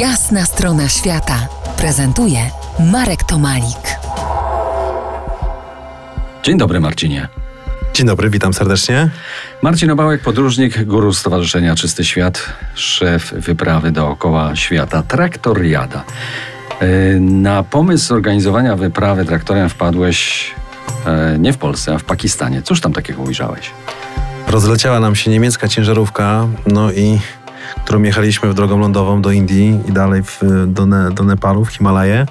Jasna strona świata prezentuje Marek Tomalik. Dzień dobry, Marcinie. Dzień dobry, witam serdecznie. Marcin Obałek, podróżnik, guru Stowarzyszenia Czysty Świat, szef wyprawy dookoła świata Traktoriada. E, Na pomysł zorganizowania wyprawy traktorem wpadłeś e, nie w Polsce, a w Pakistanie. Cóż tam takiego ujrzałeś? Rozleciała nam się niemiecka ciężarówka, no i którą jechaliśmy w drogą lądową do Indii i dalej w, do, ne, do Nepalu, w Himalaje.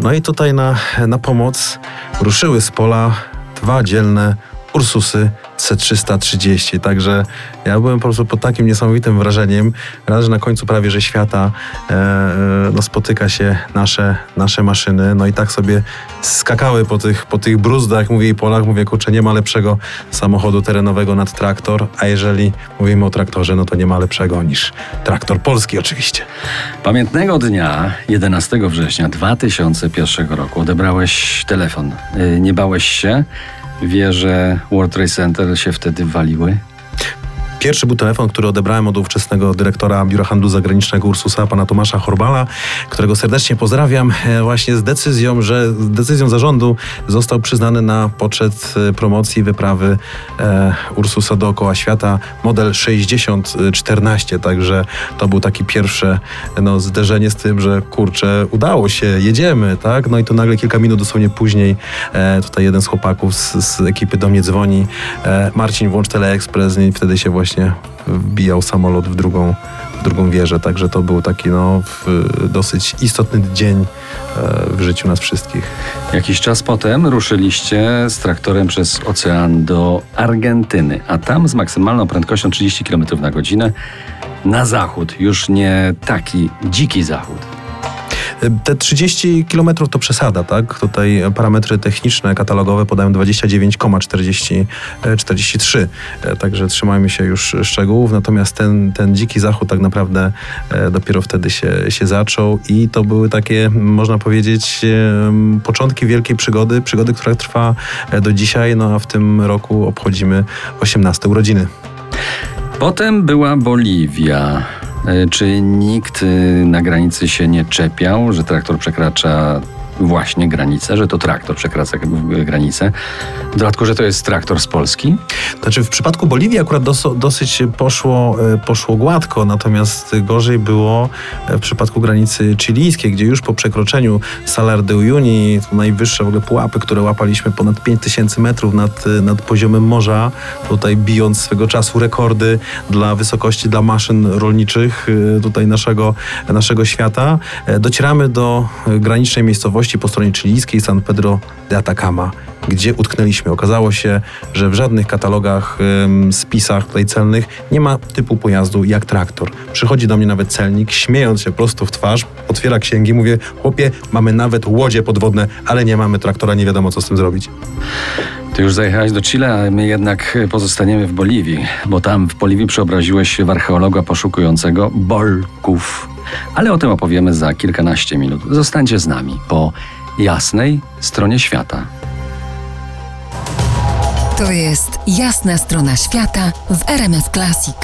No i tutaj na, na pomoc ruszyły z pola dwa dzielne Ursusy C330. Także ja byłem po prostu pod takim niesamowitym wrażeniem, raz, że na końcu prawie że świata e, e, no, spotyka się nasze, nasze maszyny, no i tak sobie skakały po tych, po tych bruzdach, mówię i polach, mówię, kurczę, nie ma lepszego samochodu terenowego nad traktor, a jeżeli mówimy o traktorze, no to nie ma lepszego niż traktor polski oczywiście. Pamiętnego dnia, 11 września 2001 roku, odebrałeś telefon. E, Nie bałeś się? Wieże World Trade Center się wtedy waliły? Pierwszy był telefon, który odebrałem od ówczesnego dyrektora Biura Handlu Zagranicznego Ursusa, pana Tomasza Horbala, którego serdecznie pozdrawiam, e, właśnie z decyzją, że z decyzją zarządu został przyznany na poczet e, promocji wyprawy e, Ursusa dookoła świata model 6014, także to był taki pierwsze no, zderzenie z tym, że kurczę, udało się, jedziemy, tak? No i to nagle kilka minut dosłownie później e, tutaj jeden z chłopaków z, z ekipy do mnie dzwoni, e, Marcin, włącz Teleekspres i wtedy się właśnie wbijał samolot w drugą, w drugą wieżę, także to był taki no, dosyć istotny dzień e, w życiu nas wszystkich. Jakiś czas potem ruszyliście z traktorem przez ocean do Argentyny, a tam z maksymalną prędkością 30 km na godzinę na zachód, już nie taki dziki zachód. Te 30 km to przesada, tak? Tutaj parametry techniczne, katalogowe podają 29,43. Także trzymajmy się już szczegółów. Natomiast ten, ten dziki zachód tak naprawdę e, dopiero wtedy się, się zaczął i to były takie, można powiedzieć, początki wielkiej przygody, przygody, która trwa e, do dzisiaj, no a w tym roku obchodzimy 18 urodziny. Potem była Boliwia. E, Czy nikt e, na granicy się nie czepiał, że traktor przekracza właśnie granicę, że to traktor przekracza g- granicę? W dodatku, że to jest traktor z Polski? Znaczy w przypadku Boliwii akurat doso, dosyć poszło, e, poszło gładko, natomiast gorzej było e, w przypadku granicy chilijskiej, gdzie już po przekroczeniu Salar de Uyuni, najwyższe w ogóle pułapy, które łapaliśmy ponad 5000 metrów nad, e, nad poziomem morza, tutaj bijąc swego czasu rekordy dla wysokości dla maszyn rolniczych e, tutaj naszego, naszego świata, e, docieramy do e, granicznej miejscowości po stronie chilijskiej San Pedro de Atacama gdzie utknęliśmy. Okazało się, że w żadnych katalogach, spisach tutaj celnych nie ma typu pojazdu jak traktor. Przychodzi do mnie nawet celnik, śmiejąc się prosto w twarz, otwiera księgi, mówię, chłopie, mamy nawet łodzie podwodne, ale nie mamy traktora, nie wiadomo co z tym zrobić. Ty już zajechałeś do Chile, a my jednak pozostaniemy w Boliwii, bo tam w Boliwii przeobraziłeś się w archeologa poszukującego bolków. Ale o tym opowiemy za kilkanaście minut. Zostańcie z nami po jasnej stronie świata. To jest Jasna strona świata w RMF Classic.